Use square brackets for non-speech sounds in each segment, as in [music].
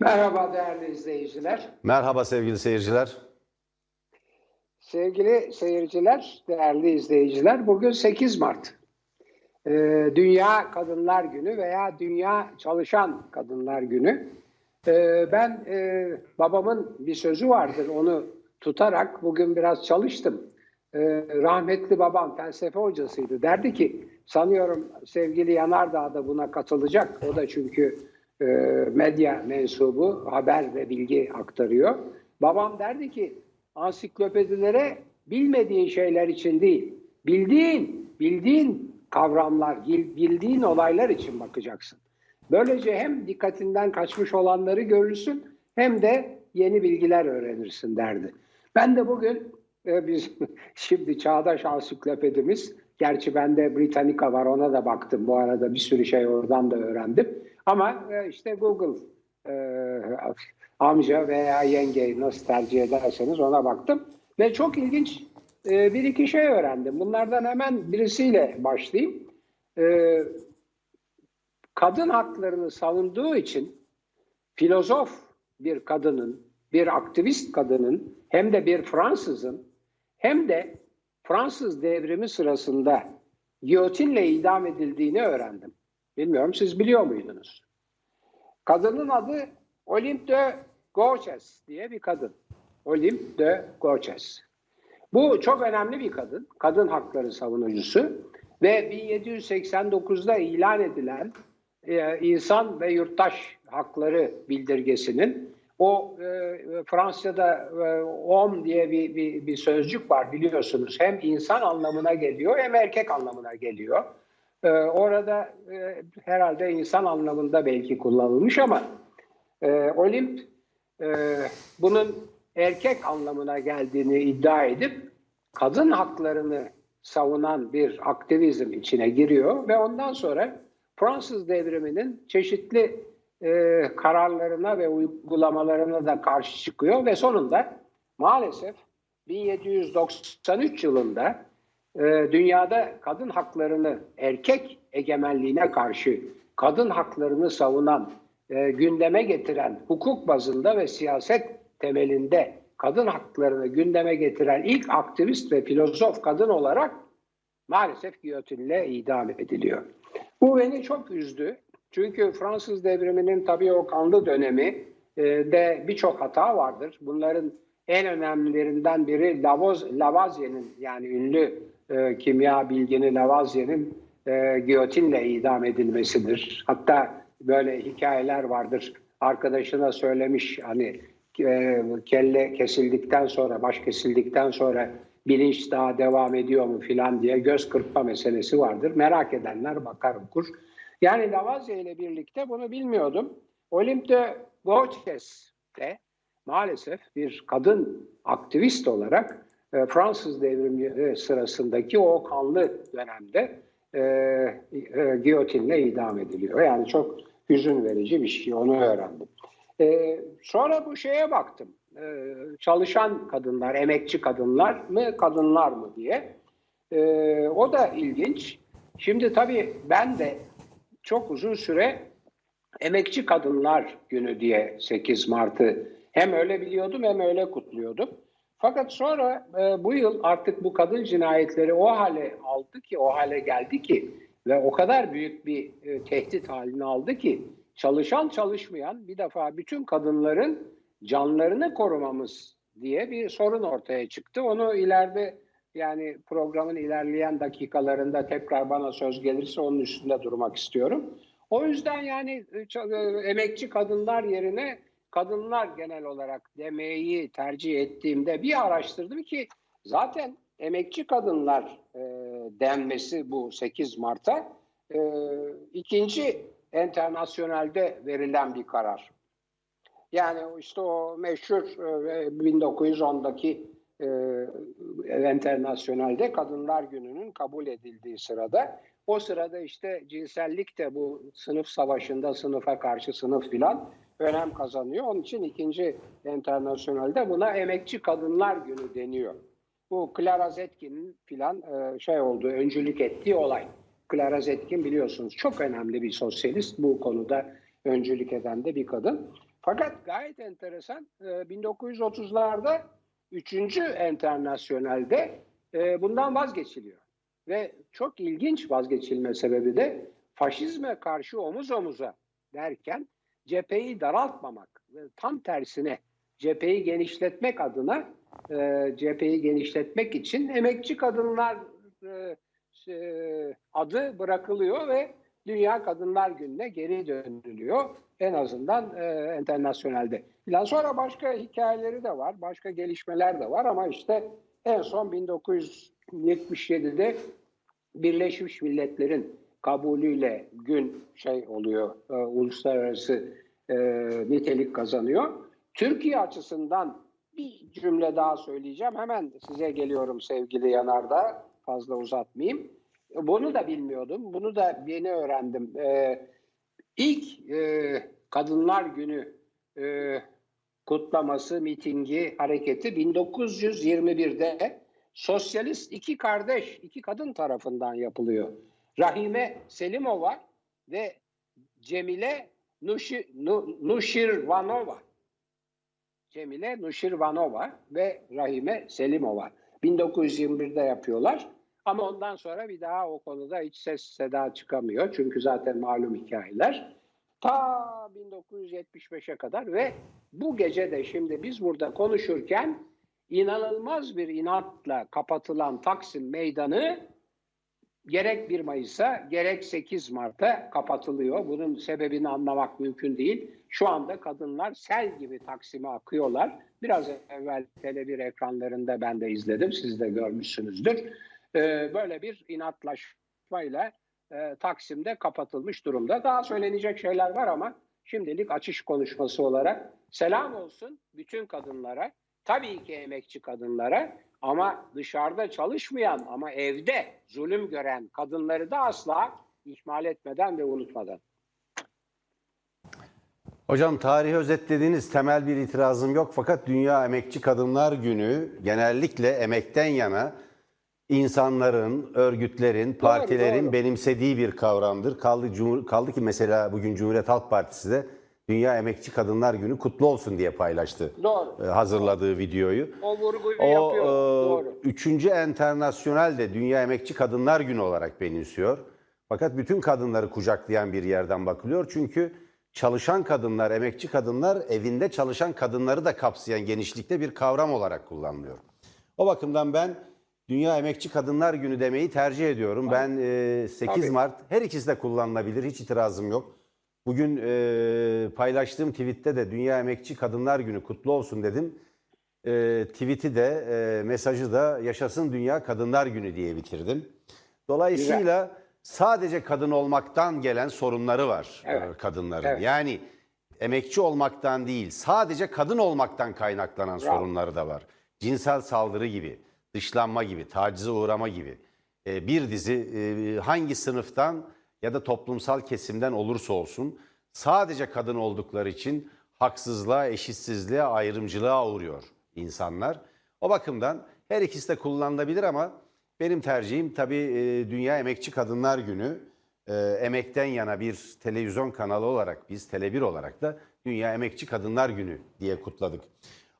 Merhaba değerli izleyiciler. Merhaba sevgili seyirciler. Sevgili seyirciler, değerli izleyiciler, bugün 8 Mart. Ee, Dünya Kadınlar Günü veya Dünya Çalışan Kadınlar Günü. Ee, ben e, babamın bir sözü vardır, onu tutarak bugün biraz çalıştım. Ee, rahmetli babam felsefe hocasıydı. Derdi ki, sanıyorum sevgili Yanardağ da buna katılacak. O da çünkü e, medya mensubu, haber ve bilgi aktarıyor. Babam derdi ki, ansiklopedilere bilmediğin şeyler için değil, bildiğin, bildiğin kavramlar, bildiğin olaylar için bakacaksın. Böylece hem dikkatinden kaçmış olanları görürsün hem de yeni bilgiler öğrenirsin derdi. Ben de bugün e, biz [laughs] şimdi çağdaş ansiklopedimiz, gerçi bende Britannica var ona da baktım bu arada bir sürü şey oradan da öğrendim. Ama e, işte Google e, amca veya yenge nasıl tercih ederseniz ona baktım. Ve çok ilginç e, bir iki şey öğrendim. Bunlardan hemen birisiyle başlayayım. E, kadın haklarını savunduğu için filozof bir kadının, bir aktivist kadının hem de bir Fransızın hem de Fransız devrimi sırasında giyotinle idam edildiğini öğrendim. Bilmiyorum siz biliyor muydunuz? Kadının adı Olympe de Gauches diye bir kadın. Olympe de Gauches. Bu çok önemli bir kadın. Kadın hakları savunucusu. Ve 1789'da ilan edilen e, insan ve yurttaş hakları bildirgesinin o e, Fransa'da e, homme diye bir, bir, bir sözcük var biliyorsunuz. Hem insan anlamına geliyor hem erkek anlamına geliyor. E, orada e, herhalde insan anlamında belki kullanılmış ama e, Olimp e, bunun erkek anlamına geldiğini iddia edip kadın haklarını savunan bir aktivizm içine giriyor ve ondan sonra Fransız devriminin çeşitli e, kararlarına ve uygulamalarına da karşı çıkıyor ve sonunda maalesef 1793 yılında e, dünyada kadın haklarını erkek egemenliğine karşı kadın haklarını savunan, e, gündeme getiren hukuk bazında ve siyaset temelinde kadın haklarını gündeme getiren ilk aktivist ve filozof kadın olarak maalesef giyotinle idam ediliyor. Bu beni çok üzdü. Çünkü Fransız devriminin tabii o kanlı dönemi e, de birçok hata vardır. Bunların en önemlilerinden biri Lavoisier'in yani ünlü e, kimya bilgini Lavoisier'in e, giyotinle idam edilmesidir. Hatta böyle hikayeler vardır. Arkadaşına söylemiş hani e, kelle kesildikten sonra, baş kesildikten sonra bilinç daha devam ediyor mu filan diye göz kırpma meselesi vardır. Merak edenler bakar okur. Yani Lavoisier ile birlikte bunu bilmiyordum. Olympe Gauches de maalesef bir kadın aktivist olarak e, Fransız devrimi e, sırasındaki o kanlı dönemde e, e, giyotinle idam ediliyor. Yani çok hüzün verici bir şey, onu öğrendim. E, sonra bu şeye baktım. E, çalışan kadınlar, emekçi kadınlar mı, kadınlar mı diye. E, o da ilginç. Şimdi tabii ben de çok uzun süre Emekçi Kadınlar Günü diye 8 Mart'ı hem öyle biliyordum hem öyle kutluyordum. Fakat sonra e, bu yıl artık bu kadın cinayetleri o hale aldı ki, o hale geldi ki ve o kadar büyük bir e, tehdit halini aldı ki çalışan çalışmayan bir defa bütün kadınların canlarını korumamız diye bir sorun ortaya çıktı. Onu ileride yani programın ilerleyen dakikalarında tekrar bana söz gelirse onun üstünde durmak istiyorum. O yüzden yani e, e, emekçi kadınlar yerine kadınlar genel olarak demeyi tercih ettiğimde bir araştırdım ki zaten emekçi kadınlar e, denmesi bu 8 Mart'a e, ikinci internasyonelde verilen bir karar. Yani işte o meşhur e, 1910'daki e, Kadınlar Günü'nün kabul edildiği sırada o sırada işte cinsellik de bu sınıf savaşında sınıfa karşı sınıf filan önem kazanıyor. Onun için ikinci internasyonelde buna emekçi kadınlar günü deniyor. Bu Clara Zetkin'in filan e, şey oldu, öncülük ettiği olay. Clara Zetkin biliyorsunuz çok önemli bir sosyalist bu konuda öncülük eden de bir kadın. Fakat gayet enteresan e, 1930'larda 3. Enternasyonel'de e, bundan vazgeçiliyor. Ve çok ilginç vazgeçilme sebebi de faşizme karşı omuz omuza derken cepheyi daraltmamak ve tam tersine cepheyi genişletmek adına e, cepheyi genişletmek için emekçi kadınlar e, e, adı bırakılıyor ve Dünya Kadınlar Günü'ne geri dönülüyor. En azından e, internasyonelde. Biraz sonra başka hikayeleri de var, başka gelişmeler de var ama işte en son 1977'de Birleşmiş Milletler'in kabulüyle gün şey oluyor, e, uluslararası e, nitelik kazanıyor. Türkiye açısından bir cümle daha söyleyeceğim. Hemen size geliyorum sevgili Yanardağ. Fazla uzatmayayım. Bunu da bilmiyordum. Bunu da yeni öğrendim. Ee, ilk e, Kadınlar Günü e, kutlaması, mitingi, hareketi 1921'de sosyalist iki kardeş, iki kadın tarafından yapılıyor. Rahime Selimova ve Cemile Nuşi, Nu, Nuşirvanova. Cemile Nuşirvanova ve Rahime Selimova. 1921'de yapıyorlar. Ama ondan sonra bir daha o konuda hiç ses seda çıkamıyor. Çünkü zaten malum hikayeler. Ta 1975'e kadar ve bu gece de şimdi biz burada konuşurken inanılmaz bir inatla kapatılan Taksim Meydanı gerek 1 Mayıs'a gerek 8 Mart'a kapatılıyor. Bunun sebebini anlamak mümkün değil. Şu anda kadınlar sel gibi Taksim'e akıyorlar. Biraz evvel Tele1 ekranlarında ben de izledim. Siz de görmüşsünüzdür. Ee, böyle bir inatlaşmayla e, Taksim'de kapatılmış durumda. Daha söylenecek şeyler var ama şimdilik açış konuşması olarak selam olsun bütün kadınlara. Tabii ki emekçi kadınlara ama dışarıda çalışmayan ama evde zulüm gören kadınları da asla ihmal etmeden ve unutmadan. Hocam tarihi özetlediğiniz temel bir itirazım yok fakat Dünya Emekçi Kadınlar Günü genellikle emekten yana insanların, örgütlerin, partilerin doğru. benimsediği bir kavramdır. Kaldı, Cumhur- kaldı ki mesela bugün Cumhuriyet Halk Partisi de Dünya Emekçi Kadınlar Günü kutlu olsun diye paylaştı. Doğru. e, Hazırladığı videoyu. O vurguyu O yapıyor. e, Doğru. üçüncü enternasyonel de Dünya Emekçi Kadınlar Günü olarak benimsiyor. Fakat bütün kadınları kucaklayan bir yerden bakılıyor. Çünkü çalışan kadınlar, emekçi kadınlar evinde çalışan kadınları da kapsayan genişlikte bir kavram olarak kullanılıyor. O bakımdan ben Dünya Emekçi Kadınlar Günü demeyi tercih ediyorum. Ben e, 8 Tabii. Mart her ikisi de kullanılabilir. Hiç itirazım yok. Bugün e, paylaştığım tweette de Dünya Emekçi Kadınlar Günü kutlu olsun dedim. E, tweet'i de e, mesajı da Yaşasın Dünya Kadınlar Günü diye bitirdim. Dolayısıyla sadece kadın olmaktan gelen sorunları var Evet. e, kadınların. Evet. Yani emekçi olmaktan değil, sadece kadın olmaktan kaynaklanan Bravo. sorunları da var. Cinsel saldırı gibi, dışlanma gibi, tacize uğrama gibi. E, bir dizi e, hangi sınıftan ya da toplumsal kesimden olursa olsun sadece kadın oldukları için haksızlığa, eşitsizliğe, ayrımcılığa uğruyor insanlar. O bakımdan her ikisi de kullanılabilir ama benim tercihim tabii e, Dünya Emekçi Kadınlar Günü. Emekten yana bir televizyon kanalı olarak biz Tele1 olarak da Dünya Emekçi Kadınlar Günü diye kutladık.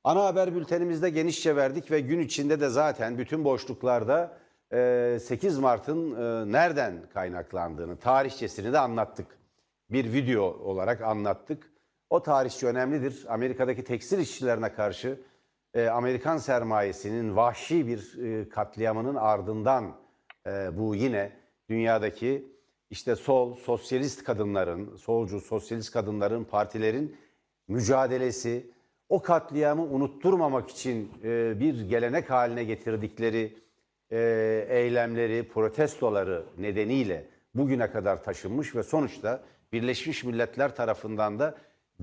Ana haber bültenimizde genişçe verdik ve gün içinde de zaten bütün boşluklarda e, 8 Mart'ın e, nereden kaynaklandığını, tarihçesini de anlattık. Bir video olarak anlattık. O tarihçi önemlidir. Amerika'daki tekstil işçilerine karşı e, Amerikan sermayesinin vahşi bir e, katliamının ardından e, bu yine dünyadaki işte sol, sosyalist kadınların, solcu, sosyalist kadınların, partilerin mücadelesi, o katliamı unutturmamak için e, bir gelenek haline getirdikleri e, eylemleri, protestoları nedeniyle bugüne kadar taşınmış ve sonuçta Birleşmiş Milletler tarafından da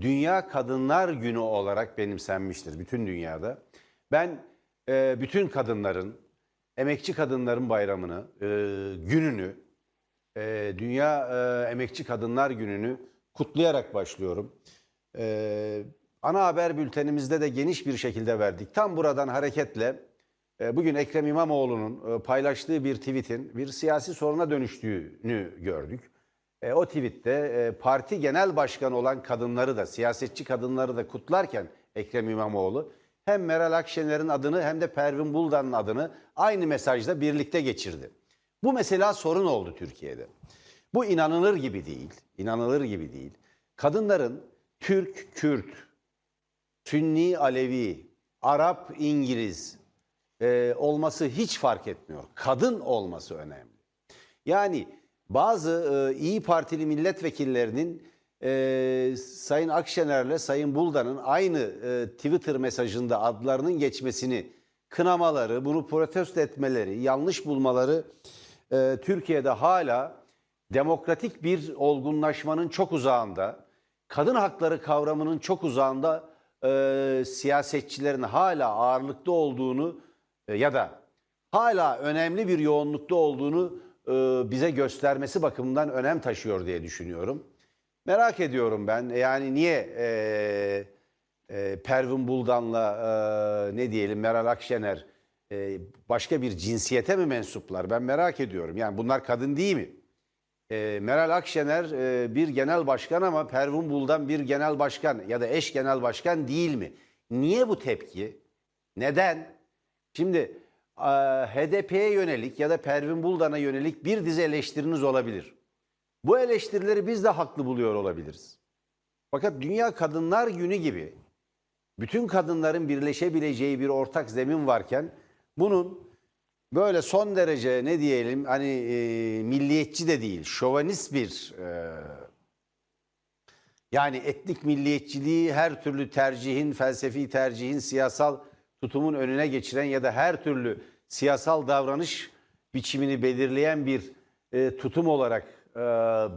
Dünya Kadınlar Günü olarak benimsenmiştir bütün dünyada. Ben e, bütün kadınların, emekçi kadınların bayramını, e, gününü, e, Dünya e, Emekçi Kadınlar Günü'nü kutlayarak başlıyorum. E, ana haber bültenimizde de geniş bir şekilde verdik. Tam buradan hareketle e, bugün Ekrem İmamoğlu'nun e, paylaştığı bir tweetin bir siyasi soruna dönüştüğünü gördük. e, o tweette parti genel başkanı olan kadınları da siyasetçi kadınları da kutlarken Ekrem İmamoğlu hem Meral Akşener'in adını hem de Pervin Buldan'ın adını aynı mesajda birlikte geçirdi. Bu mesela sorun oldu Türkiye'de. Bu inanılır gibi değil. İnanılır gibi değil. Kadınların Türk, Kürt, Sünni, Alevi, Arap, İngiliz e, olması hiç fark etmiyor. Kadın olması önemli. Yani bazı e, İyi Partili milletvekillerinin e, Sayın Akşener'le Sayın Buldan'ın aynı e, Twitter mesajında adlarının geçmesini kınamaları, bunu protesto etmeleri, yanlış bulmaları e, Türkiye'de hala demokratik bir olgunlaşmanın çok uzağında, kadın hakları kavramının çok uzağında e, siyasetçilerin hala ağırlıkta olduğunu e, ya da hala önemli bir yoğunlukta olduğunu e, bize göstermesi bakımından önem taşıyor diye düşünüyorum. Merak ediyorum ben yani niye e, e, Pervin Buldan'la e, ne diyelim Meral Akşener e, başka bir cinsiyete mi mensuplar? Ben merak ediyorum. Yani bunlar kadın değil mi? E, Meral Akşener e, bir genel başkan ama Pervin Buldan bir genel başkan ya da eş genel başkan değil mi? Niye bu tepki? Neden? Şimdi e, HDP'ye yönelik ya da Pervin Buldan'a yönelik bir dizi eleştiriniz olabilir. Bu eleştirileri biz de haklı buluyor olabiliriz. Fakat Dünya Kadınlar Günü gibi bütün kadınların birleşebileceği bir ortak zemin varken bunun böyle son derece ne diyelim hani e, milliyetçi de değil, şovanist bir e, yani etnik milliyetçiliği her türlü tercihin, felsefi tercihin, siyasal tutumun önüne geçiren ya da her türlü siyasal davranış biçimini belirleyen bir e, tutum olarak e,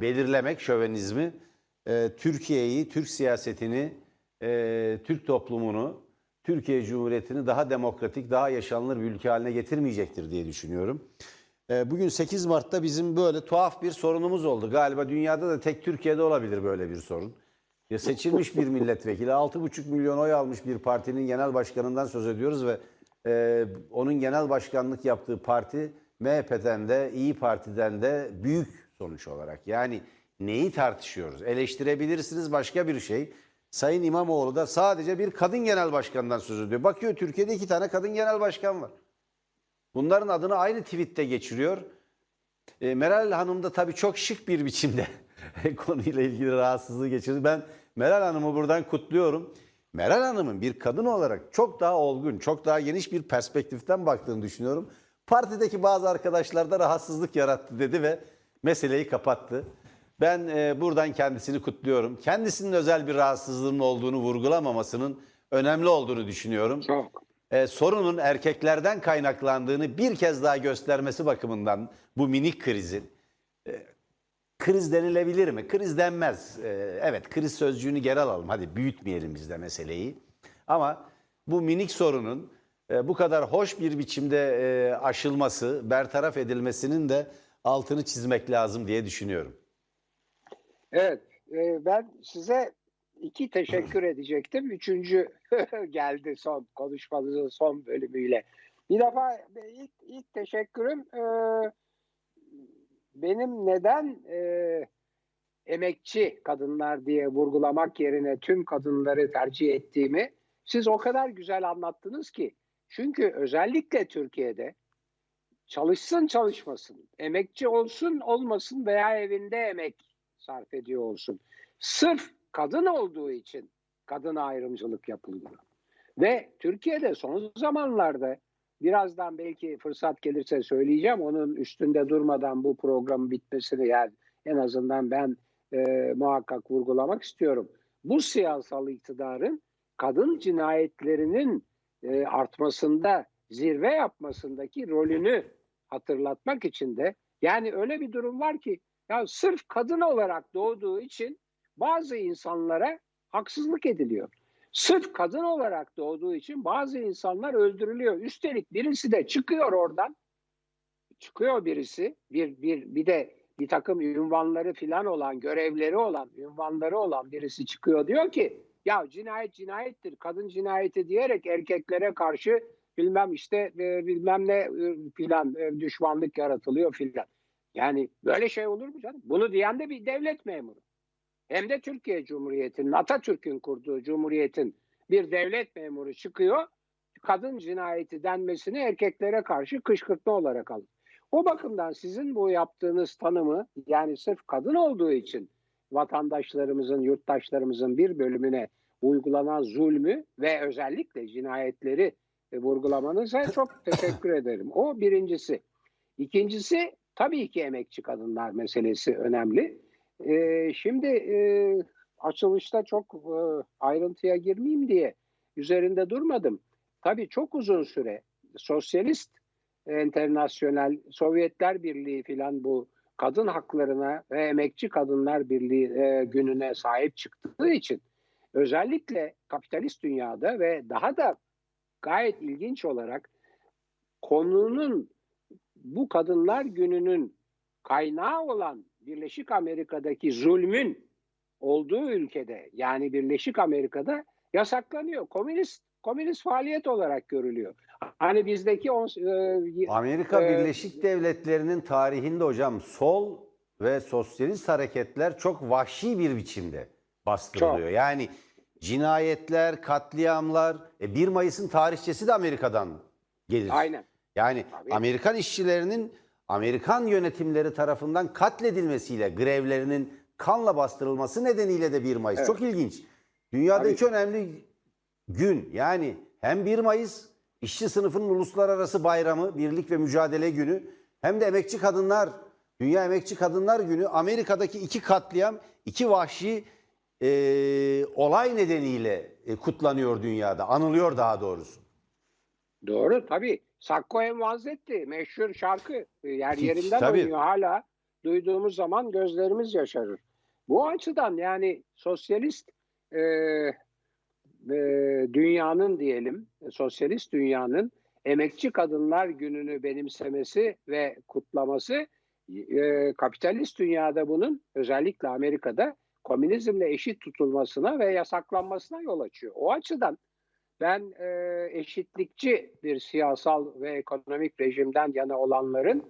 belirlemek şövenizmi e, Türkiye'yi, Türk siyasetini, e, Türk toplumunu, Türkiye Cumhuriyeti'ni daha demokratik, daha yaşanılır bir ülke haline getirmeyecektir diye düşünüyorum. E, bugün 8 Mart'ta bizim böyle tuhaf bir sorunumuz oldu. Galiba dünyada da tek Türkiye'de olabilir böyle bir sorun. Ya seçilmiş bir milletvekili, 6,5 milyon oy almış bir partinin genel başkanından söz ediyoruz ve e, onun genel başkanlık yaptığı parti MHP'den de İyi Parti'den de büyük sonuç olarak. Yani neyi tartışıyoruz? Eleştirebilirsiniz başka bir şey. Sayın İmamoğlu da sadece bir kadın genel başkandan söz ediyor. Bakıyor Türkiye'de iki tane kadın genel başkan var. Bunların adını aynı tweette geçiriyor. E, Meral Hanım da tabii çok şık bir biçimde [laughs] konuyla ilgili rahatsızlığı geçirdi. Ben Meral Hanım'ı buradan kutluyorum. Meral Hanım'ın bir kadın olarak çok daha olgun, çok daha geniş bir perspektiften baktığını düşünüyorum. Partideki bazı arkadaşlar da rahatsızlık yarattı dedi ve meseleyi kapattı. Ben e, buradan kendisini kutluyorum. Kendisinin özel bir rahatsızlığının olduğunu vurgulamamasının önemli olduğunu düşünüyorum. Çok. E, sorunun erkeklerden kaynaklandığını bir kez daha göstermesi bakımından bu minik krizin e, kriz denilebilir mi? Kriz denmez. E, evet kriz sözcüğünü geri alalım. Hadi büyütmeyelim biz de meseleyi. Ama bu minik sorunun e, bu kadar hoş bir biçimde e, aşılması, bertaraf edilmesinin de altını çizmek lazım diye düşünüyorum. Evet, e, ben size iki teşekkür [laughs] edecektim. Üçüncü [laughs] geldi son konuşmanızın son bölümüyle. Bir defa ilk, ilk teşekkürüm e, benim neden e, emekçi kadınlar diye vurgulamak yerine tüm kadınları tercih ettiğimi siz o kadar güzel anlattınız ki. Çünkü özellikle Türkiye'de çalışsın çalışmasın, emekçi olsun olmasın veya evinde emek sarf ediyor olsun. Sırf kadın olduğu için kadın ayrımcılık yapılıyor. Ve Türkiye'de son zamanlarda birazdan belki fırsat gelirse söyleyeceğim. Onun üstünde durmadan bu programın bitmesini yani en azından ben e, muhakkak vurgulamak istiyorum. Bu siyasal iktidarın kadın cinayetlerinin e, artmasında, zirve yapmasındaki rolünü hatırlatmak için de yani öyle bir durum var ki ya sırf kadın olarak doğduğu için bazı insanlara haksızlık ediliyor. Sırf kadın olarak doğduğu için bazı insanlar öldürülüyor. Üstelik birisi de çıkıyor oradan. Çıkıyor birisi. Bir bir bir de bir takım ünvanları filan olan, görevleri olan, ünvanları olan birisi çıkıyor diyor ki ya cinayet cinayettir. Kadın cinayeti diyerek erkeklere karşı bilmem işte e, bilmem ne e, filan e, düşmanlık yaratılıyor filan. Yani böyle şey olur mu canım? Bunu diyen de bir devlet memuru. Hem de Türkiye Cumhuriyeti'nin, Atatürk'ün kurduğu cumhuriyetin bir devlet memuru çıkıyor. Kadın cinayeti denmesini erkeklere karşı kışkırtma olarak alır. O bakımdan sizin bu yaptığınız tanımı yani sırf kadın olduğu için vatandaşlarımızın, yurttaşlarımızın bir bölümüne uygulanan zulmü ve özellikle cinayetleri e, vurgulamanıza çok teşekkür ederim. O birincisi. İkincisi tabii ki emekçi kadınlar meselesi önemli. Ee, şimdi e, açılışta çok e, ayrıntıya girmeyeyim diye üzerinde durmadım. Tabii çok uzun süre sosyalist internasyonel Sovyetler Birliği filan bu kadın haklarına ve emekçi kadınlar birliği e, gününe sahip çıktığı için özellikle kapitalist dünyada ve daha da gayet ilginç olarak konunun bu kadınlar gününün kaynağı olan Birleşik Amerika'daki zulmün olduğu ülkede yani Birleşik Amerika'da yasaklanıyor. Komünist komünist faaliyet olarak görülüyor. Hani bizdeki on, e, Amerika e, Birleşik Devletleri'nin tarihinde hocam sol ve sosyalist hareketler çok vahşi bir biçimde bastırılıyor. Çok. Yani cinayetler, katliamlar, e 1 Mayıs'ın tarihçesi de Amerika'dan gelir. aynen. Yani Tabii. Amerikan işçilerinin Amerikan yönetimleri tarafından katledilmesiyle grevlerinin kanla bastırılması nedeniyle de 1 Mayıs. Evet. Çok ilginç. Dünyada Tabii. iki önemli gün yani hem 1 Mayıs işçi sınıfının uluslararası bayramı, birlik ve mücadele günü hem de emekçi kadınlar, Dünya Emekçi Kadınlar Günü Amerika'daki iki katliam, iki vahşi e, olay nedeniyle e, kutlanıyor dünyada, anılıyor daha doğrusu. Doğru tabii. Sacco e Vanzetti meşhur şarkı e, yer yerinden Tabii. oynuyor hala. Duyduğumuz zaman gözlerimiz yaşarır. Bu açıdan yani sosyalist e, e, dünyanın diyelim, sosyalist dünyanın emekçi kadınlar gününü benimsemesi ve kutlaması e, kapitalist dünyada bunun özellikle Amerika'da komünizmle eşit tutulmasına ve yasaklanmasına yol açıyor. O açıdan ben e, eşitlikçi bir siyasal ve ekonomik rejimden yana olanların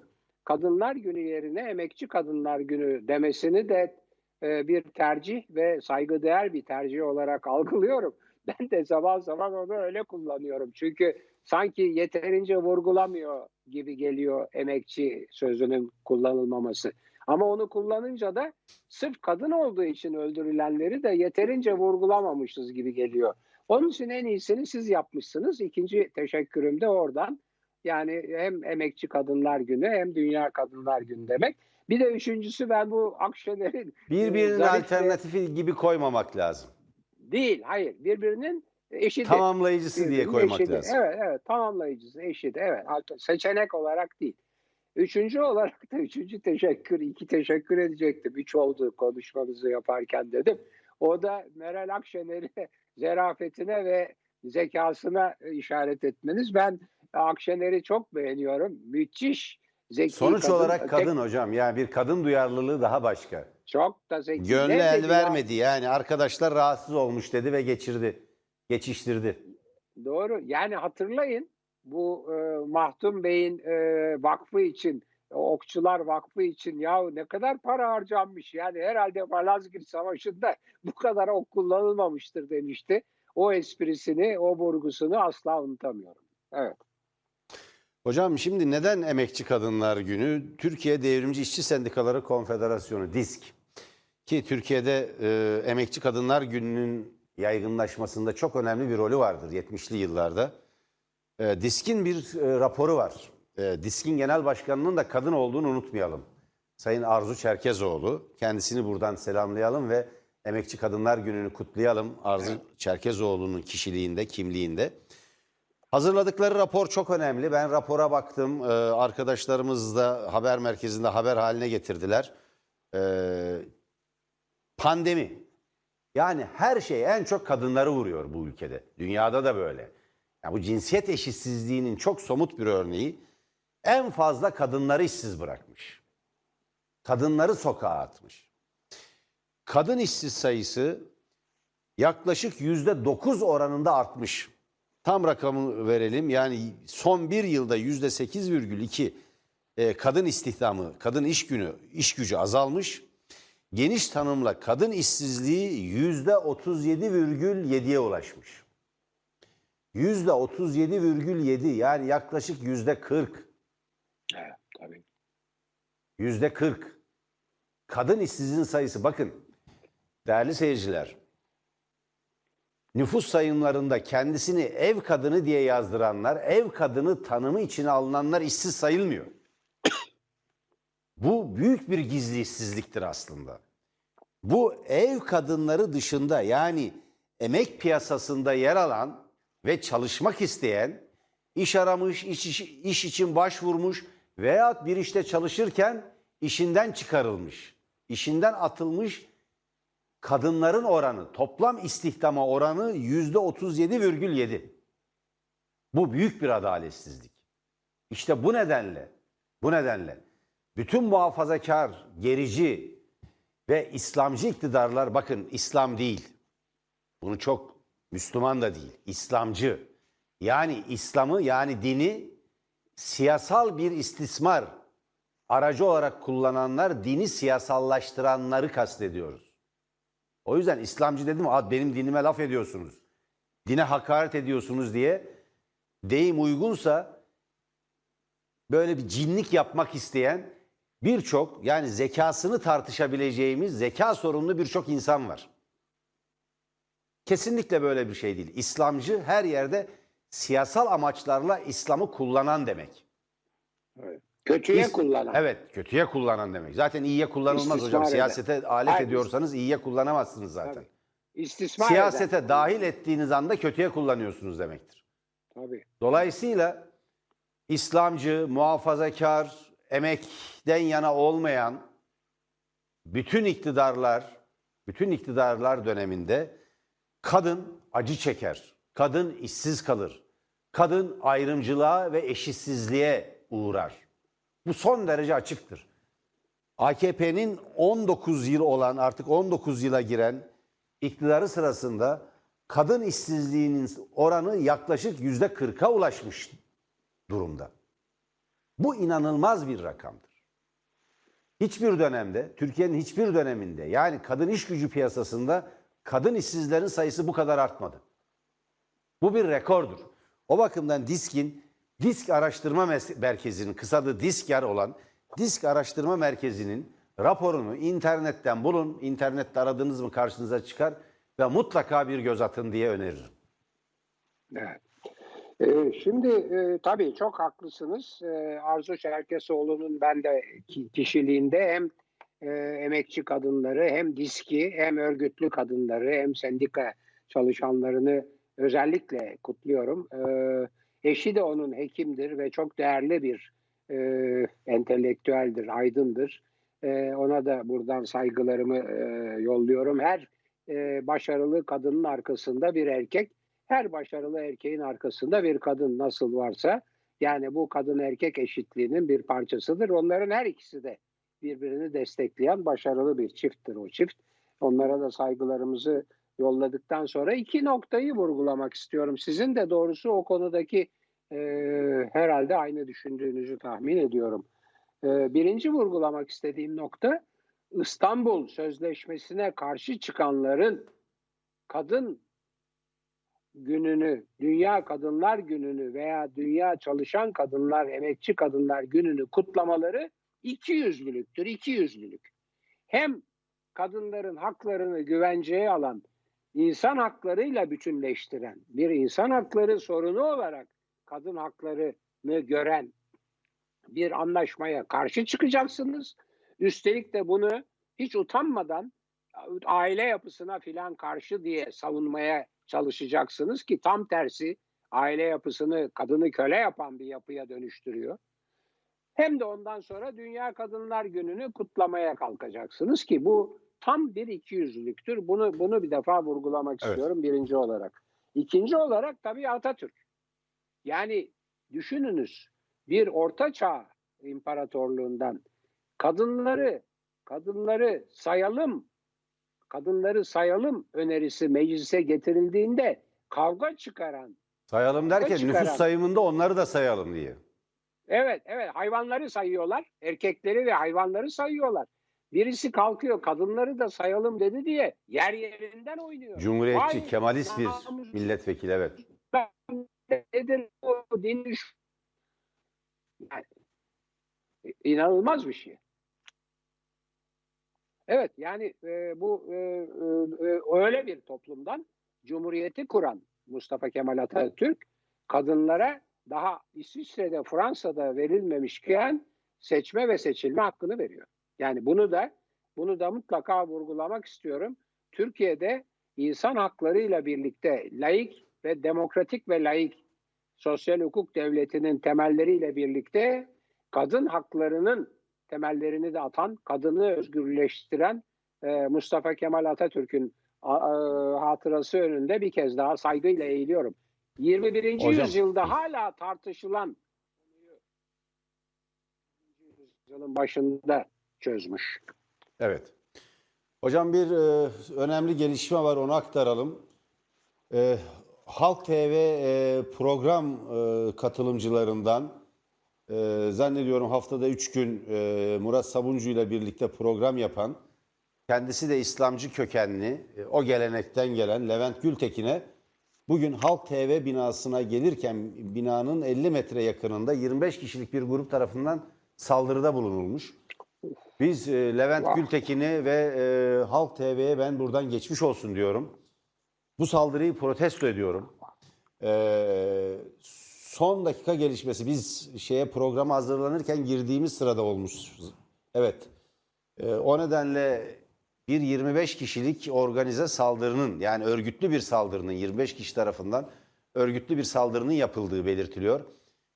Kadınlar Günü yerine Emekçi Kadınlar Günü demesini de e, bir tercih ve saygıdeğer bir tercih olarak [laughs] algılıyorum. Ben de zaman zaman onu öyle kullanıyorum. Çünkü sanki yeterince vurgulamıyor gibi geliyor emekçi sözünün kullanılmaması. Ama onu kullanınca da sırf kadın olduğu için öldürülenleri de yeterince vurgulamamışız gibi geliyor. Onun için en iyisini siz yapmışsınız. İkinci teşekkürüm de oradan. Yani hem Emekçi Kadınlar Günü hem Dünya Kadınlar Günü demek. Bir de üçüncüsü ben bu Akşener'in... Birbirinin zarif ve- alternatifi gibi koymamak lazım. Değil, hayır. Birbirinin eşidi. Tamamlayıcısı diye Birbirinin koymak eşidi. lazım. Evet, evet. Tamamlayıcısı, eşidi. Evet. Seçenek olarak değil. Üçüncü olarak da üçüncü teşekkür, iki teşekkür edecektim. Üç oldu konuşmamızı yaparken dedim. O da Meral Akşener'i zerafetine ve zekasına işaret etmeniz. Ben Akşener'i çok beğeniyorum. Müthiş zeki Sonuç kadın. olarak Tek- kadın hocam. Yani bir kadın duyarlılığı daha başka. Çok da zeki. Gönlü Ne el dedi ya? vermedi. Yani arkadaşlar rahatsız olmuş dedi ve geçirdi. Geçiştirdi. Doğru. Yani hatırlayın bu e, Mahdum Bey'in e, vakfı için, Okçular Vakfı için ya ne kadar para harcanmış. Yani herhalde Malazgirt Savaşı'nda bu kadar ok kullanılmamıştır demişti. O esprisini, o vurgusunu asla unutamıyorum. Evet. Hocam şimdi neden Emekçi Kadınlar Günü? Türkiye Devrimci İşçi Sendikaları Konfederasyonu DİSK ki Türkiye'de e, Emekçi Kadınlar Günü'nün yaygınlaşmasında çok önemli bir rolü vardır 70'li yıllarda. E, DİSK'in bir e, raporu var. E, DİSK'in genel başkanının da kadın olduğunu unutmayalım. Sayın Arzu Çerkezoğlu. Kendisini buradan selamlayalım ve Emekçi Kadınlar Günü'nü kutlayalım. Arzu Çerkezoğlu'nun kişiliğinde, kimliğinde. Hazırladıkları rapor çok önemli. Ben rapora baktım. Ee, arkadaşlarımız da haber merkezinde haber haline getirdiler. Ee, pandemi. Yani her şey en çok kadınları vuruyor bu ülkede. Dünyada da böyle. Yani bu cinsiyet eşitsizliğinin çok somut bir örneği en fazla kadınları işsiz bırakmış. Kadınları sokağa atmış. Kadın işsiz sayısı yaklaşık yüzde dokuz oranında artmış. Tam rakamı verelim. Yani son bir yılda yüzde sekiz virgül iki e, kadın istihdamı, kadın iş günü, iş gücü azalmış. Geniş tanımla kadın işsizliği yüzde 37,7'ye ulaşmış. Yüzde 37,7 yani yaklaşık yüzde 40. Evet, tabii. Yüzde 40. Kadın işsizliğin sayısı bakın değerli seyirciler. Nüfus sayımlarında kendisini ev kadını diye yazdıranlar, ev kadını tanımı içine alınanlar işsiz sayılmıyor. [coughs] Bu büyük bir gizli işsizliktir aslında. Bu ev kadınları dışında yani emek piyasasında yer alan ve çalışmak isteyen, iş aramış, iş, iş, iş için başvurmuş veya bir işte çalışırken işinden çıkarılmış, işinden atılmış kadınların oranı, toplam istihdama oranı yüzde 37,7. Bu büyük bir adaletsizlik. İşte bu nedenle, bu nedenle bütün muhafazakar, gerici ve İslamcı iktidarlar bakın İslam değil. Bunu çok Müslüman da değil, İslamcı. Yani İslam'ı yani dini siyasal bir istismar aracı olarak kullananlar dini siyasallaştıranları kastediyoruz. O yüzden İslamcı dedim "Aa, benim dinime laf ediyorsunuz. Dine hakaret ediyorsunuz diye deyim uygunsa böyle bir cinlik yapmak isteyen birçok yani zekasını tartışabileceğimiz zeka sorunlu birçok insan var. Kesinlikle böyle bir şey değil. İslamcı her yerde siyasal amaçlarla İslam'ı kullanan demek. evet. Kötüye İs- kullanan. Evet, kötüye kullanan demek. Zaten iyiye kullanılmaz İstismar hocam. eden. Siyasete alet Hayır, ediyorsanız iyiye kullanamazsınız zaten. Tabii. İstismar Siyasete eden. dahil ettiğiniz anda kötüye kullanıyorsunuz demektir. Tabii. Dolayısıyla İslamcı, muhafazakar, emekten yana olmayan bütün iktidarlar, bütün iktidarlar döneminde kadın acı çeker, kadın işsiz kalır, kadın ayrımcılığa ve eşitsizliğe uğrar. Bu son derece açıktır. AKP'nin 19 yıl olan artık 19 yıla giren iktidarı sırasında kadın işsizliğinin oranı yaklaşık yüzde 40'a ulaşmış durumda. Bu inanılmaz bir rakamdır. Hiçbir dönemde, Türkiye'nin hiçbir döneminde yani kadın iş gücü piyasasında kadın işsizlerin sayısı bu kadar artmadı. Bu bir rekordur. O bakımdan DİSK'in Disk Araştırma Merkezi'nin kısadı DİSKER olan Disk Araştırma Merkezi'nin raporunu internetten bulun. İnternette aradınız mı karşınıza çıkar ve mutlaka bir göz atın diye öneririm. Evet. Ee, şimdi e, tabii çok haklısınız. Ee, Arzu Çerkesoğlu'nun ben de ki- kişiliğinde hem e, emekçi kadınları hem diski hem örgütlü kadınları hem sendika çalışanlarını özellikle kutluyorum. Ee, eşi de onun hekimdir ve çok değerli bir e, entelektüeldir, aydındır. Ee, ona da buradan saygılarımı e, yolluyorum. Her e, başarılı kadının arkasında bir erkek, her başarılı erkeğin arkasında bir kadın nasıl varsa yani bu kadın erkek eşitliğinin bir parçasıdır. Onların her ikisi de birbirini destekleyen başarılı bir çifttir o çift. Onlara da saygılarımızı yolladıktan sonra iki noktayı vurgulamak istiyorum. Sizin de doğrusu o konudaki e, herhalde aynı düşündüğünüzü tahmin ediyorum. E, birinci vurgulamak istediğim nokta İstanbul Sözleşmesi'ne karşı çıkanların kadın gününü, Dünya Kadınlar Günü'nü veya Dünya Çalışan Kadınlar, Emekçi Kadınlar Günü'nü kutlamaları iki yüzlülüktür, iki yüzlülük. Hem kadınların haklarını güvenceye alan, insan haklarıyla bütünleştiren, bir insan hakları sorunu olarak kadın haklarını gören bir anlaşmaya karşı çıkacaksınız. Üstelik de bunu hiç utanmadan aile yapısına filan karşı diye savunmaya çalışacaksınız ki tam tersi aile yapısını kadını köle yapan bir yapıya dönüştürüyor. Hem de ondan sonra Dünya Kadınlar Günü'nü kutlamaya kalkacaksınız ki bu tam bir ikiyüzlülüktür. Bunu bunu bir defa vurgulamak Evet. istiyorum birinci olarak. İkinci olarak tabii Atatürk. Yani düşününüz bir orta çağ imparatorluğundan kadınları kadınları sayalım kadınları sayalım önerisi meclise getirildiğinde kavga çıkaran Sayalım derken çıkaran- nüfus sayımında onları da sayalım diye. Evet, evet. Hayvanları sayıyorlar. Erkekleri ve hayvanları sayıyorlar. Birisi kalkıyor kadınları da sayalım dedi diye yer yerinden oynuyor. Cumhuriyetçi, Vay, Kemalist bir milletvekili evet. nedir bu din düş- Yani, inanılmaz bir şey. Evet yani e, bu e, e, e, öyle bir toplumdan Cumhuriyeti kuran Mustafa Kemal Atatürk kadınlara daha İsviçre'de Fransa'da verilmemişken seçme ve seçilme hakkını veriyor. Yani bunu da bunu da mutlaka vurgulamak istiyorum. Türkiye'de insan haklarıyla birlikte laik ve demokratik ve laik sosyal hukuk devletinin temelleriyle birlikte kadın haklarının temellerini de atan, kadını özgürleştiren e, Mustafa Kemal Atatürk'ün a- hatırası önünde bir kez daha saygıyla eğiliyorum. 21. Hocam. yüzyılda hala tartışılan konuyu 20. yüzyılın başında çözmüş. Evet. Hocam bir e, önemli gelişme var onu aktaralım. E, Halk TV e, program e, katılımcılarından e, zannediyorum haftada 3 gün e, Murat Sabuncu ile birlikte program yapan kendisi de İslamcı kökenli e, o gelenekten gelen Levent Gültekin'e bugün Halk TV binasına gelirken binanın 50 metre yakınında 25 kişilik bir grup tarafından saldırıda bulunulmuş. Biz e, Levent Vah. Gültekin'i ve e, Halk TV'ye ben buradan geçmiş olsun diyorum. Bu saldırıyı protesto ediyorum. E, son dakika gelişmesi. Biz şeye programa hazırlanırken girdiğimiz sırada olmuş. Evet. E, o nedenle bir 25 kişilik organize saldırının yani örgütlü bir saldırının 25 kişi tarafından örgütlü bir saldırının yapıldığı belirtiliyor.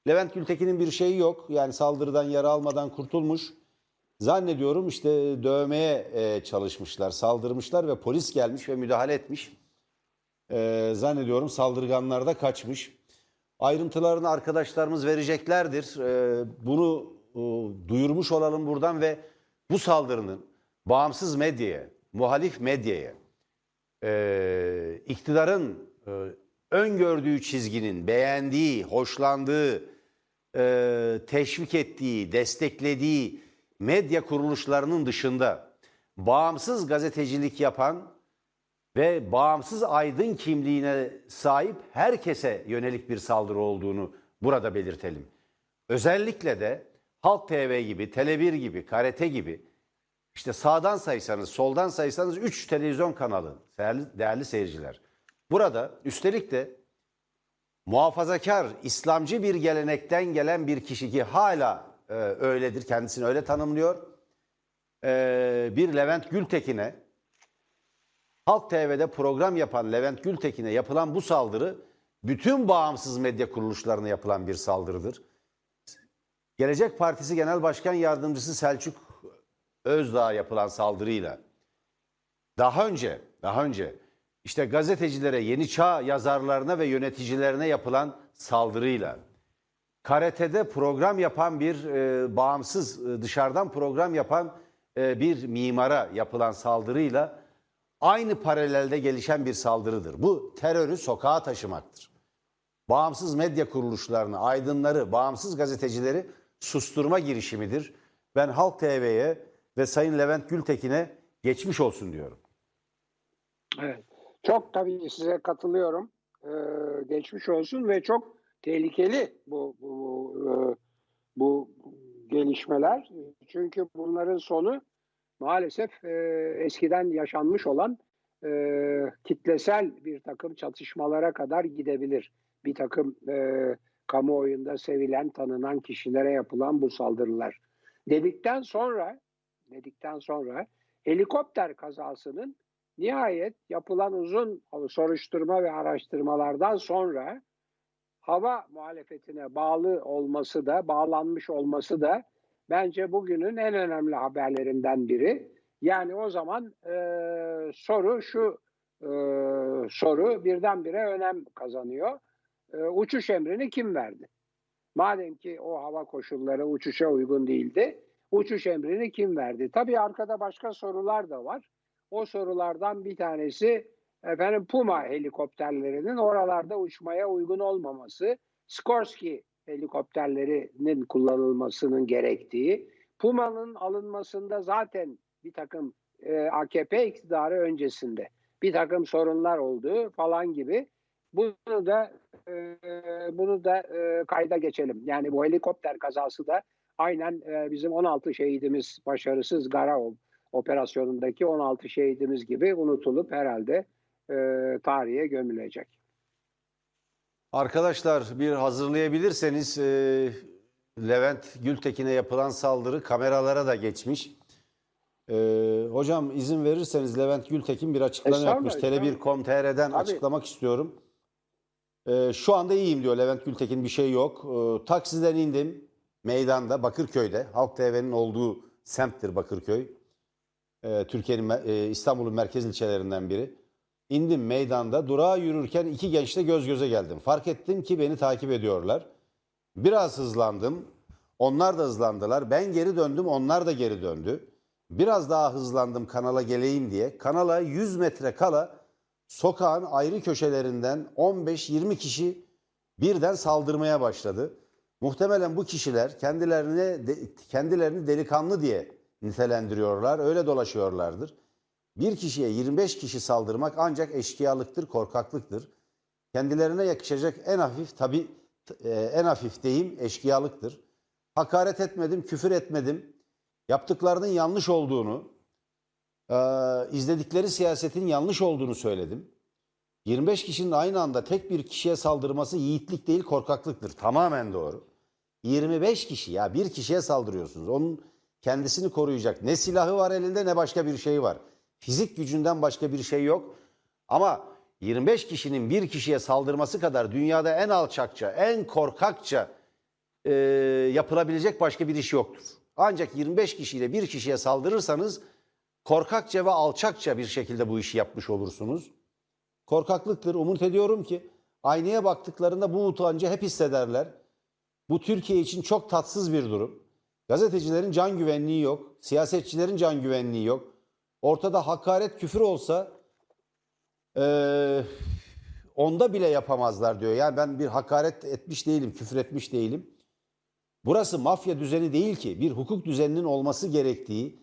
Levent Gültekin'in bir şeyi yok. Yani saldırıdan yara almadan kurtulmuş. Zannediyorum işte dövmeye e, çalışmışlar, saldırmışlar ve polis gelmiş ve müdahale etmiş. E, zannediyorum saldırganlar da kaçmış. Ayrıntılarını arkadaşlarımız vereceklerdir. E, bunu duyurmuş olalım buradan ve bu saldırının bağımsız medyaya, muhalif medyaya, iktidarın e, öngördüğü çizginin, beğendiği, hoşlandığı, teşvik ettiği, desteklediği medya kuruluşlarının dışında bağımsız gazetecilik yapan ve bağımsız aydın kimliğine sahip herkese yönelik bir saldırı olduğunu burada belirtelim. Özellikle de Halk TV gibi, Tele1 gibi, Karate gibi işte sağdan saysanız, soldan saysanız 3 televizyon kanalı değerli, değerli seyirciler. Burada üstelik de muhafazakar, İslamcı bir gelenekten gelen bir kişi ki hala e, öyledir, kendisini öyle tanımlıyor. E, bir Levent Gültekin'e, Halk TV'de program yapan Levent Gültekin'e yapılan bu saldırı bütün bağımsız medya kuruluşlarına yapılan bir saldırıdır. Gelecek Partisi Genel Başkan Yardımcısı Selçuk Özdağ'a yapılan saldırıyla daha önce, daha önce işte gazetecilere, Yeni Çağ yazarlarına ve yöneticilerine yapılan saldırıyla, karatede program yapan bir e, bağımsız e, dışarıdan program yapan e, bir mimara yapılan saldırıyla aynı paralelde gelişen bir saldırıdır. Bu terörü sokağa taşımaktır. Bağımsız medya kuruluşlarını, aydınları, bağımsız gazetecileri susturma girişimidir. Ben Halk TV'ye ve Sayın Levent Gültekin'e geçmiş olsun diyorum. Evet. Çok tabii size katılıyorum. Ee, geçmiş olsun ve çok tehlikeli bu bu, e, bu gelişmeler. Çünkü bunların sonu maalesef e, eskiden yaşanmış olan e, kitlesel bir takım çatışmalara kadar gidebilir. Bir takım e, kamuoyunda sevilen, tanınan kişilere yapılan bu saldırılar. Dedikten sonra, dedikten sonra helikopter kazasının nihayet yapılan uzun soruşturma ve araştırmalardan sonra hava muhalefetine bağlı olması da, bağlanmış olması da bence bugünün en önemli haberlerinden biri. Yani o zaman e, soru şu e, soru birdenbire önem kazanıyor. E, uçuş emrini kim verdi? Madem ki o hava koşulları uçuşa uygun değildi, uçuş emrini kim verdi? Tabii arkada başka sorular da var. O sorulardan bir tanesi efendim Puma helikopterlerinin oralarda uçmaya uygun olmaması. Skorsky helikopterlerinin kullanılmasının gerektiği, Puma'nın alınmasında zaten bir takım e, AKP iktidarı öncesinde bir takım sorunlar olduğu falan gibi bunu da e, bunu da e, kayda geçelim. Yani bu helikopter kazası da aynen e, bizim 16 şehidimiz başarısız Gara operasyonundaki 16 şehidimiz gibi unutulup herhalde e, tarihe gömülecek. Arkadaşlar bir hazırlayabilirseniz e, Levent Gültekin'e yapılan saldırı kameralara da geçmiş. E, hocam izin verirseniz Levent Gültekin bir açıklama yapmış. Tele1.com.tr'den açıklamak istiyorum. E, şu anda iyiyim diyor Levent Gültekin bir şey yok. E, taksiden indim meydanda Bakırköy'de. Halk TV'nin olduğu semttir Bakırköy. E, Türkiye'nin e, İstanbul'un merkez ilçelerinden biri. İndim meydanda durağa yürürken iki gençle göz göze geldim. Fark ettim ki beni takip ediyorlar. Biraz hızlandım. Onlar da hızlandılar. Ben geri döndüm onlar da geri döndü. Biraz daha hızlandım kanala geleyim diye. Kanala 100 metre kala sokağın ayrı köşelerinden 15-20 kişi birden saldırmaya başladı. Muhtemelen bu kişiler kendilerini kendilerini delikanlı diye nitelendiriyorlar. Öyle dolaşıyorlardır. Bir kişiye 25 kişi saldırmak ancak eşkıyalıktır, korkaklıktır. Kendilerine yakışacak en hafif tabi e, en hafif deyim eşkıyalıktır. Hakaret etmedim, küfür etmedim. Yaptıklarının yanlış olduğunu, e, izledikleri siyasetin yanlış olduğunu söyledim. 25 kişinin aynı anda tek bir kişiye saldırması yiğitlik değil korkaklıktır. Tamamen doğru. 25 kişi ya bir kişiye saldırıyorsunuz. Onun kendisini koruyacak ne silahı var elinde ne başka bir şey var. Fizik gücünden başka bir şey yok. Ama 25 kişinin bir kişiye saldırması kadar dünyada en alçakça, en korkakça e, yapılabilecek başka bir iş yoktur. Ancak 25 kişiyle bir kişiye saldırırsanız korkakça ve alçakça bir şekilde bu işi yapmış olursunuz. Korkaklıktır. Umut ediyorum ki aynaya baktıklarında bu utancı hep hissederler. Bu Türkiye için çok tatsız bir durum. Gazetecilerin can güvenliği yok, siyasetçilerin can güvenliği yok. Ortada hakaret, küfür olsa e, onda bile yapamazlar diyor. Yani ben bir hakaret etmiş değilim, küfür etmiş değilim. Burası mafya düzeni değil ki. Bir hukuk düzeninin olması gerektiği,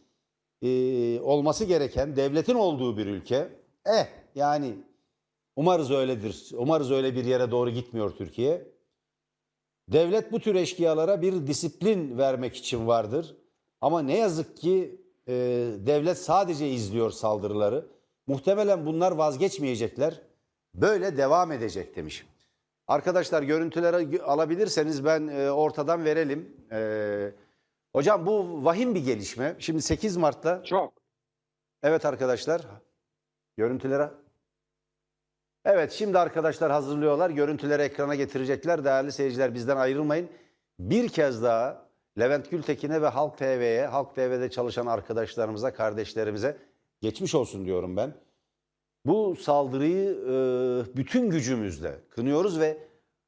e, olması gereken devletin olduğu bir ülke. Eh yani umarız öyledir. Umarız öyle bir yere doğru gitmiyor Türkiye. Devlet bu tür eşkıyalara bir disiplin vermek için vardır. Ama ne yazık ki e, devlet sadece izliyor saldırıları. Muhtemelen bunlar vazgeçmeyecekler. Böyle devam edecek demiş. Arkadaşlar görüntüleri alabilirseniz ben e, ortadan verelim. E, hocam bu vahim bir gelişme. Şimdi 8 Mart'ta... Çok. Evet arkadaşlar. Görüntülere... Evet şimdi arkadaşlar hazırlıyorlar. Görüntüleri ekrana getirecekler. Değerli seyirciler bizden ayrılmayın. Bir kez daha Levent Gültekin'e ve Halk TV'ye, Halk TV'de çalışan arkadaşlarımıza, kardeşlerimize geçmiş olsun diyorum ben. Bu saldırıyı e, bütün gücümüzle kınıyoruz ve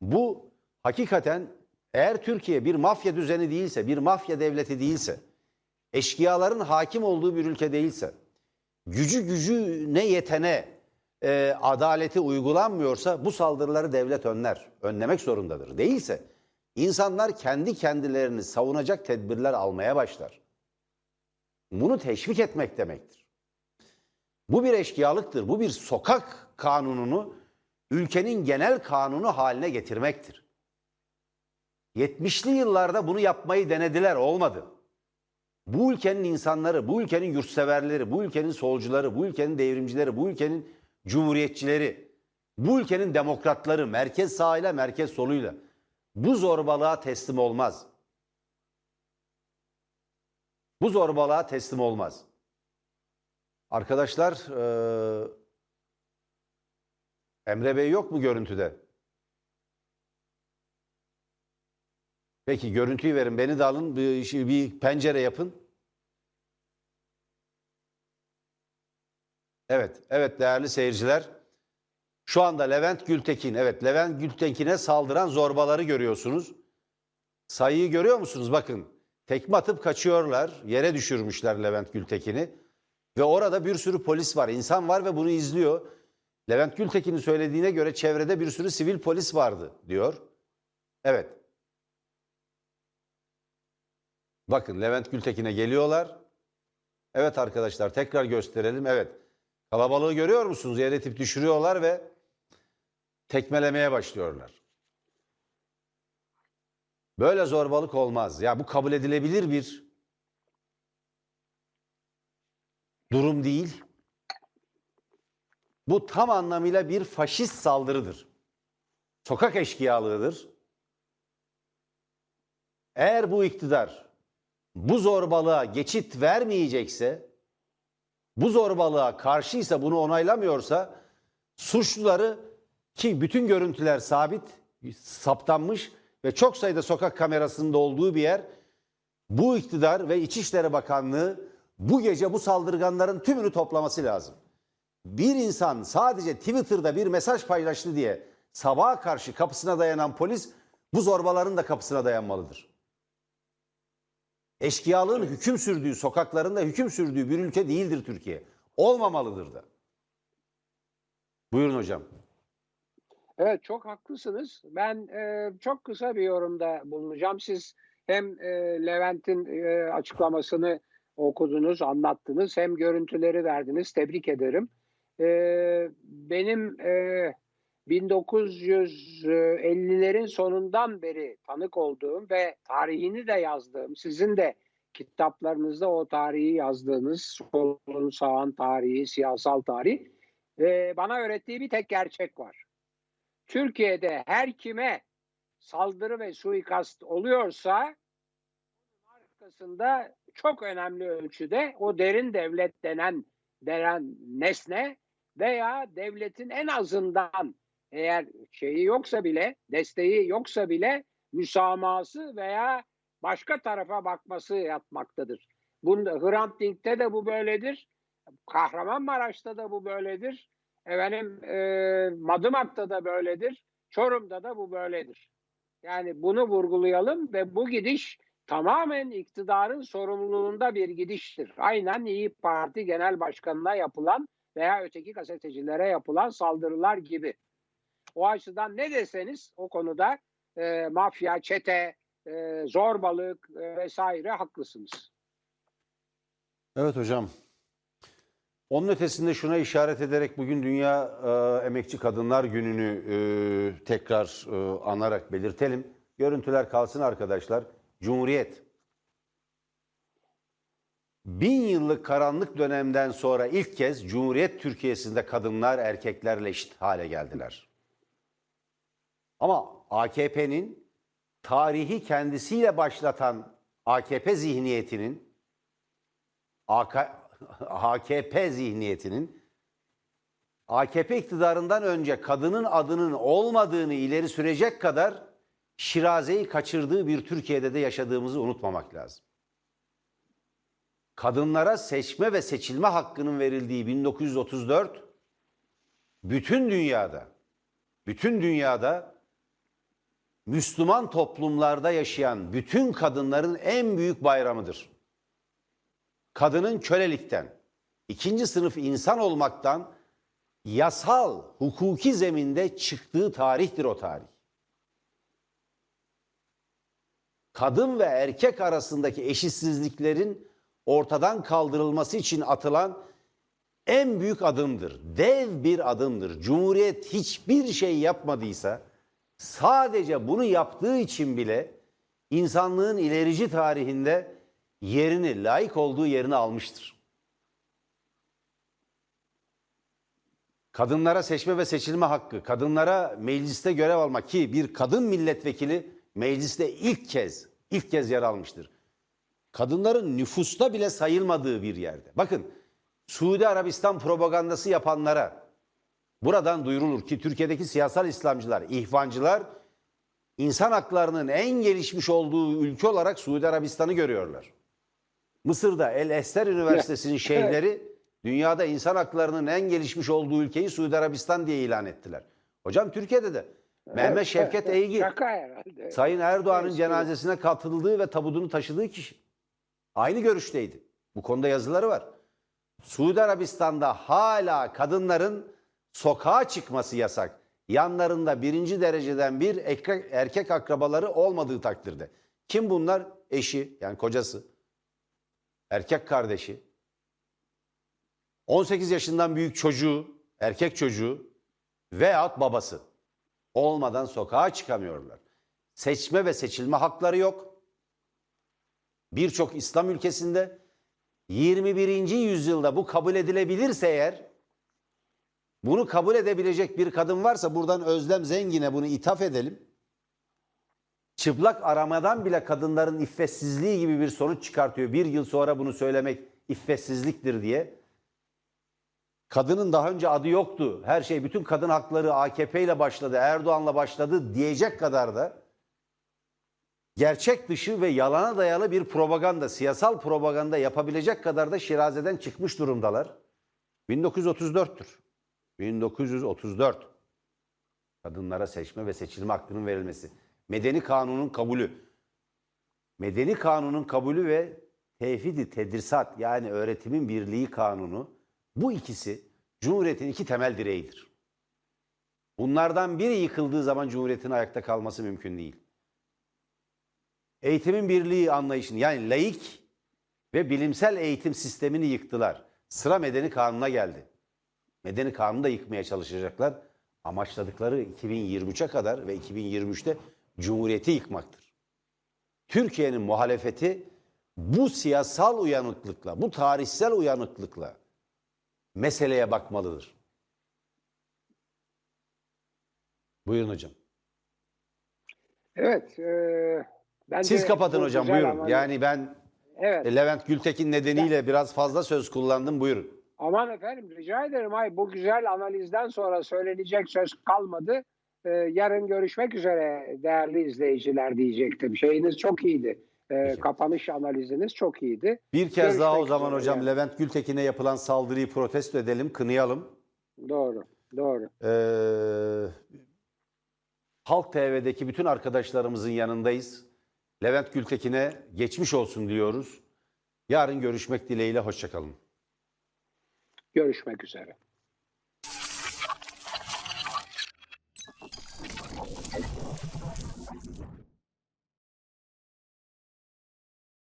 bu hakikaten eğer Türkiye bir mafya düzeni değilse, bir mafya devleti değilse, eşkıyaların hakim olduğu bir ülke değilse, gücü gücü ne yetene e, adaleti uygulanmıyorsa bu saldırıları devlet önler, önlemek zorundadır. Değilse İnsanlar kendi kendilerini savunacak tedbirler almaya başlar. Bunu teşvik etmek demektir. Bu bir eşkıyalıktır. Bu bir sokak kanununu ülkenin genel kanunu haline getirmektir. 70'li yıllarda bunu yapmayı denediler, olmadı. Bu ülkenin insanları, bu ülkenin yurtseverleri, bu ülkenin solcuları, bu ülkenin devrimcileri, bu ülkenin cumhuriyetçileri, bu ülkenin demokratları, merkez sağıyla, merkez soluyla bu zorbalığa teslim olmaz. Bu zorbalığa teslim olmaz. Arkadaşlar e, Emre Bey yok mu görüntüde? Peki görüntüyü verin. Beni de alın. Bir, bir pencere yapın. Evet, evet değerli seyirciler. Şu anda Levent Gültekin, evet Levent Gültekin'e saldıran zorbaları görüyorsunuz. Sayıyı görüyor musunuz? Bakın tekme atıp kaçıyorlar. Yere düşürmüşler Levent Gültekin'i. Ve orada bir sürü polis var, insan var ve bunu izliyor. Levent Gültekin'in söylediğine göre çevrede bir sürü sivil polis vardı diyor. Evet. Bakın Levent Gültekin'e geliyorlar. Evet arkadaşlar tekrar gösterelim. Evet. Kalabalığı görüyor musunuz? Yere tip düşürüyorlar ve tekmelemeye başlıyorlar. Böyle zorbalık olmaz. Ya bu kabul edilebilir bir durum değil. Bu tam anlamıyla bir faşist saldırıdır. Sokak eşkıyalığıdır. Eğer bu iktidar bu zorbalığa geçit vermeyecekse, bu zorbalığa karşıysa bunu onaylamıyorsa suçluları ki bütün görüntüler sabit, saptanmış ve çok sayıda sokak kamerasında olduğu bir yer bu iktidar ve İçişleri Bakanlığı bu gece bu saldırganların tümünü toplaması lazım. Bir insan sadece Twitter'da bir mesaj paylaştı diye sabaha karşı kapısına dayanan polis bu zorbaların da kapısına dayanmalıdır. Eşkıyalığın hüküm sürdüğü, sokaklarında hüküm sürdüğü bir ülke değildir Türkiye. Olmamalıdır da. Buyurun hocam. Evet çok haklısınız. Ben e, çok kısa bir yorumda bulunacağım. Siz hem e, Levent'in e, açıklamasını okudunuz, anlattınız hem görüntüleri verdiniz. Tebrik ederim. E, benim e, 1950'lerin sonundan beri tanık olduğum ve tarihini de yazdığım, sizin de kitaplarınızda o tarihi yazdığınız, solun sağın tarihi, siyasal tarih, e, bana öğrettiği bir tek gerçek var. Türkiye'de her kime saldırı ve suikast oluyorsa arkasında çok önemli ölçüde o derin devlet denen denen nesne veya devletin en azından eğer şeyi yoksa bile desteği yoksa bile müsamahası veya başka tarafa bakması yatmaktadır. Bunda Hrant Dink'te de bu böyledir. Kahramanmaraş'ta da bu böyledir. Efendim e, Madımak'ta da böyledir. Çorum'da da bu böyledir. Yani bunu vurgulayalım ve bu gidiş tamamen iktidarın sorumluluğunda bir gidiştir. Aynen İyi Parti Genel Başkanı'na yapılan veya öteki gazetecilere yapılan saldırılar gibi. O açıdan ne deseniz o konuda e, mafya, çete, e, zorbalık e, vesaire haklısınız. Evet hocam. Onun ötesinde şuna işaret ederek bugün Dünya e, Emekçi Kadınlar Günü'nü e, tekrar e, anarak belirtelim. Görüntüler kalsın arkadaşlar. Cumhuriyet. Bin yıllık karanlık dönemden sonra ilk kez Cumhuriyet Türkiye'sinde kadınlar erkeklerle eşit hale geldiler. Ama AKP'nin tarihi kendisiyle başlatan AKP zihniyetinin AK, AKP zihniyetinin AKP iktidarından önce kadının adının olmadığını ileri sürecek kadar şirazeyi kaçırdığı bir Türkiye'de de yaşadığımızı unutmamak lazım. Kadınlara seçme ve seçilme hakkının verildiği 1934 bütün dünyada bütün dünyada Müslüman toplumlarda yaşayan bütün kadınların en büyük bayramıdır kadının kölelikten, ikinci sınıf insan olmaktan yasal, hukuki zeminde çıktığı tarihtir o tarih. Kadın ve erkek arasındaki eşitsizliklerin ortadan kaldırılması için atılan en büyük adımdır. Dev bir adımdır. Cumhuriyet hiçbir şey yapmadıysa sadece bunu yaptığı için bile insanlığın ilerici tarihinde yerini, layık olduğu yerini almıştır. Kadınlara seçme ve seçilme hakkı, kadınlara mecliste görev almak ki bir kadın milletvekili mecliste ilk kez, ilk kez yer almıştır. Kadınların nüfusta bile sayılmadığı bir yerde. Bakın Suudi Arabistan propagandası yapanlara buradan duyurulur ki Türkiye'deki siyasal İslamcılar, ihvancılar insan haklarının en gelişmiş olduğu ülke olarak Suudi Arabistan'ı görüyorlar. Mısır'da El Ester Üniversitesi'nin şeyhleri dünyada insan haklarının en gelişmiş olduğu ülkeyi Suudi Arabistan diye ilan ettiler. Hocam Türkiye'de de Mehmet Şevket Eygi Sayın Erdoğan'ın cenazesine katıldığı ve tabudunu taşıdığı kişi. Aynı görüşteydi. Bu konuda yazıları var. Suudi Arabistan'da hala kadınların sokağa çıkması yasak. Yanlarında birinci dereceden bir erkek akrabaları olmadığı takdirde. Kim bunlar? Eşi yani kocası. Erkek kardeşi. 18 yaşından büyük çocuğu, erkek çocuğu veyahut babası. Olmadan sokağa çıkamıyorlar. Seçme ve seçilme hakları yok. Birçok İslam ülkesinde 21. yüzyılda bu kabul edilebilirse eğer bunu kabul edebilecek bir kadın varsa buradan Özlem Zengin'e bunu ithaf edelim. Çıplak aramadan bile kadınların iffetsizliği gibi bir sonuç çıkartıyor. Bir yıl sonra bunu söylemek iffetsizliktir diye. Kadının daha önce adı yoktu. Her şey bütün kadın hakları AKP ile başladı, Erdoğan'la başladı diyecek kadar da gerçek dışı ve yalana dayalı bir propaganda, siyasal propaganda yapabilecek kadar da şirazeden çıkmış durumdalar. 1934'tür. 1934. Kadınlara seçme ve seçilme hakkının verilmesi. Medeni kanunun kabulü. Medeni kanunun kabulü ve tevhidi tedrisat yani öğretimin birliği kanunu bu ikisi Cumhuriyet'in iki temel direğidir. Bunlardan biri yıkıldığı zaman Cumhuriyet'in ayakta kalması mümkün değil. Eğitimin birliği anlayışını yani laik ve bilimsel eğitim sistemini yıktılar. Sıra medeni kanuna geldi. Medeni kanunu da yıkmaya çalışacaklar. Amaçladıkları 2023'e kadar ve 2023'te Cumhuriyeti yıkmaktır. Türkiye'nin muhalefeti bu siyasal uyanıklıkla, bu tarihsel uyanıklıkla meseleye bakmalıdır. Buyurun hocam. Evet. E, bence Siz kapatın hocam buyurun. ama- Yani ben Evet. Levent Gültekin nedeniyle biraz fazla söz kullandım buyurun. Aman efendim rica ederim. Ay bu güzel analizden sonra söylenecek söz kalmadı. Ee, yarın görüşmek üzere değerli izleyiciler diyecektim. Şeyiniz çok iyiydi. Peki. kapanış analiziniz çok iyiydi. Bir kez daha o Görüşmek zaman üzere hocam. Levent Gültekin'e yapılan saldırıyı protesto edelim, kınayalım. Doğru, doğru. Ee, Halk TV'deki bütün arkadaşlarımızın yanındayız. Levent Gültekin'e geçmiş olsun diyoruz. Yarın görüşmek dileğiyle hoşçakalın. Görüşmek üzere.